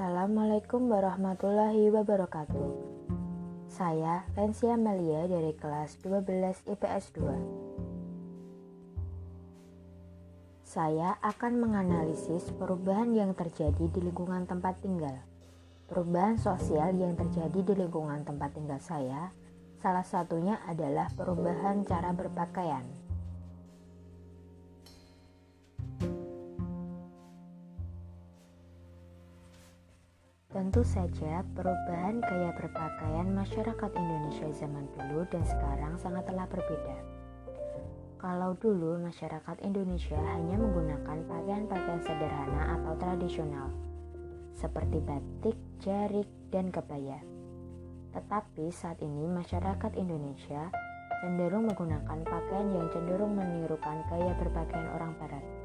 Assalamualaikum warahmatullahi wabarakatuh. Saya Lensia Melia dari kelas 12 IPS 2. Saya akan menganalisis perubahan yang terjadi di lingkungan tempat tinggal. Perubahan sosial yang terjadi di lingkungan tempat tinggal saya, salah satunya adalah perubahan cara berpakaian. Tentu saja perubahan gaya berpakaian masyarakat Indonesia zaman dulu dan sekarang sangatlah berbeda. Kalau dulu masyarakat Indonesia hanya menggunakan pakaian-pakaian sederhana atau tradisional seperti batik, jarik, dan kebaya. Tetapi saat ini masyarakat Indonesia cenderung menggunakan pakaian yang cenderung menirukan gaya berpakaian orang barat.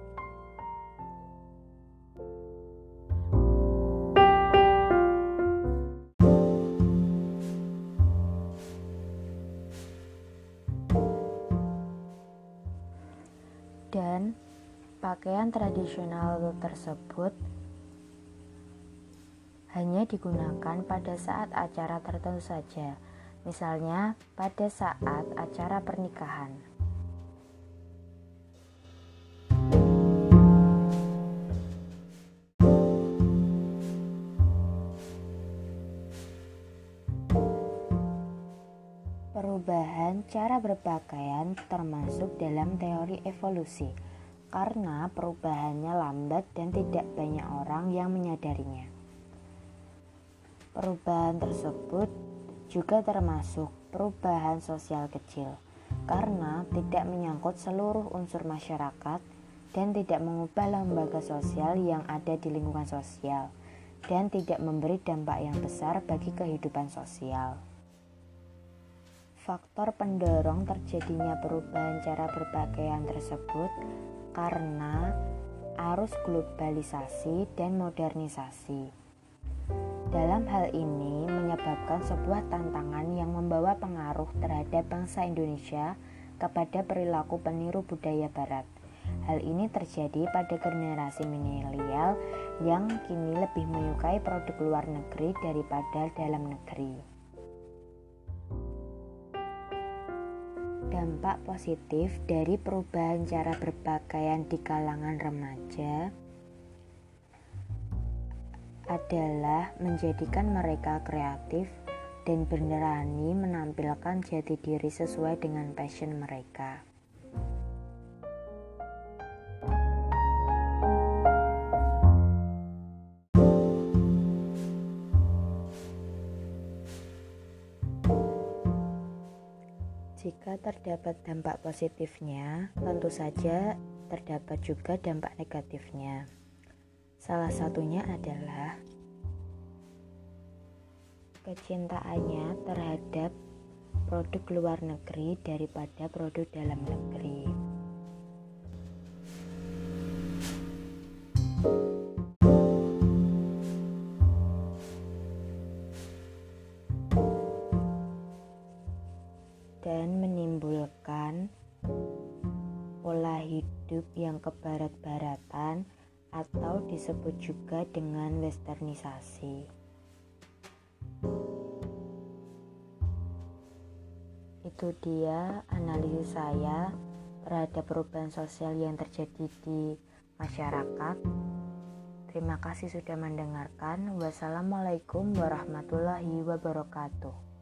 Pakaian tradisional tersebut hanya digunakan pada saat acara tertentu saja, misalnya pada saat acara pernikahan. Perubahan cara berpakaian termasuk dalam teori evolusi, karena perubahannya lambat dan tidak banyak orang yang menyadarinya. Perubahan tersebut juga termasuk perubahan sosial kecil, karena tidak menyangkut seluruh unsur masyarakat dan tidak mengubah lembaga sosial yang ada di lingkungan sosial, dan tidak memberi dampak yang besar bagi kehidupan sosial. Faktor pendorong terjadinya perubahan cara berpakaian tersebut karena arus globalisasi dan modernisasi. Dalam hal ini menyebabkan sebuah tantangan yang membawa pengaruh terhadap bangsa Indonesia kepada perilaku peniru budaya barat. Hal ini terjadi pada generasi milenial yang kini lebih menyukai produk luar negeri daripada dalam negeri. Dampak positif dari perubahan cara berpakaian di kalangan remaja adalah menjadikan mereka kreatif dan berani menampilkan jati diri sesuai dengan passion mereka. Jika terdapat dampak positifnya, tentu saja terdapat juga dampak negatifnya. Salah satunya adalah kecintaannya terhadap produk luar negeri daripada produk dalam negeri. Dan menimbulkan pola hidup yang kebarat-baratan atau disebut juga dengan westernisasi. Itu dia analisis saya terhadap perubahan sosial yang terjadi di masyarakat. Terima kasih sudah mendengarkan. Wassalamualaikum warahmatullahi wabarakatuh.